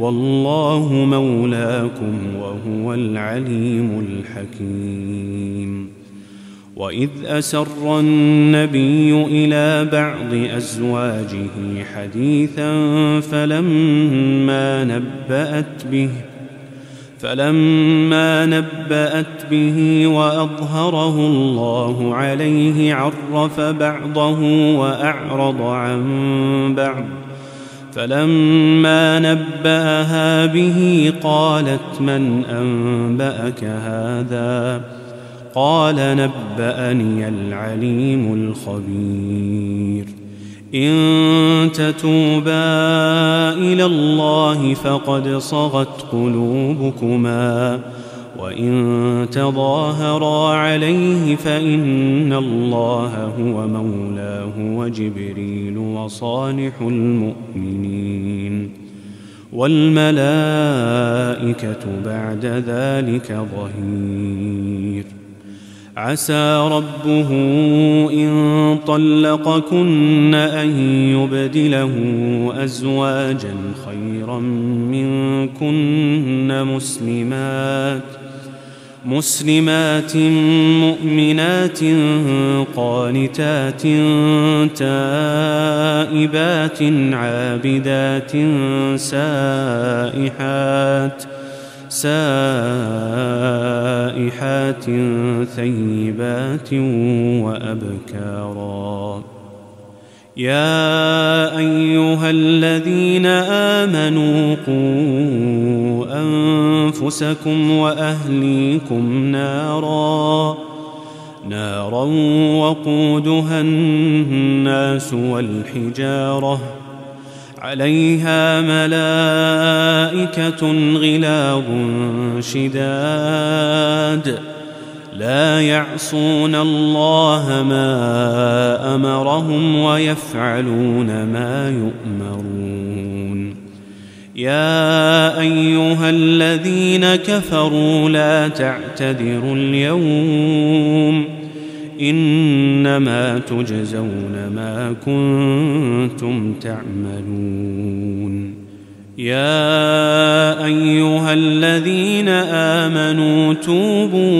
والله مولاكم وهو العليم الحكيم. وإذ أسر النبي إلى بعض أزواجه حديثا فلما نبأت به فلما نبأت به وأظهره الله عليه عرف بعضه وأعرض عن بعض. فلما نبأها به قالت من أنبأك هذا؟ قال نبأني العليم الخبير. إن تتوبا إلى الله فقد صغت قلوبكما. وإن تظاهرا عليه فإن الله هو مولاه وجبريل وصالح المؤمنين والملائكة بعد ذلك ظهير. عسى ربه إن طلقكن أن يبدله أزواجا خيرا منكن مسلمات مسلمات مؤمنات قانتات تائبات عابدات سائحات سائحات ثيبات وأبكارا يا أيها الذين آمنوا قوا أنفسكم وأهليكم نارا نارا وقودها الناس والحجارة. عليها ملائكة غلاظ شداد. لا يعصون الله ما أمرهم ويفعلون ما يؤمرون. يا أيها الذين كفروا لا تعتذروا اليوم إنما تجزون ما كنتم تعملون. يا أيها الذين آمنوا توبوا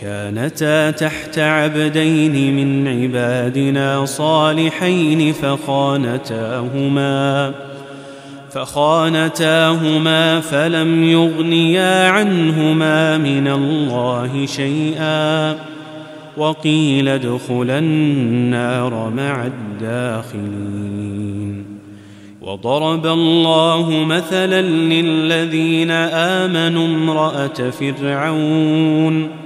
كانتا تحت عبدين من عبادنا صالحين فخانتاهما فخانتاهما فلم يغنيا عنهما من الله شيئا وقيل ادخلا النار مع الداخلين. وضرب الله مثلا للذين آمنوا امرأة فرعون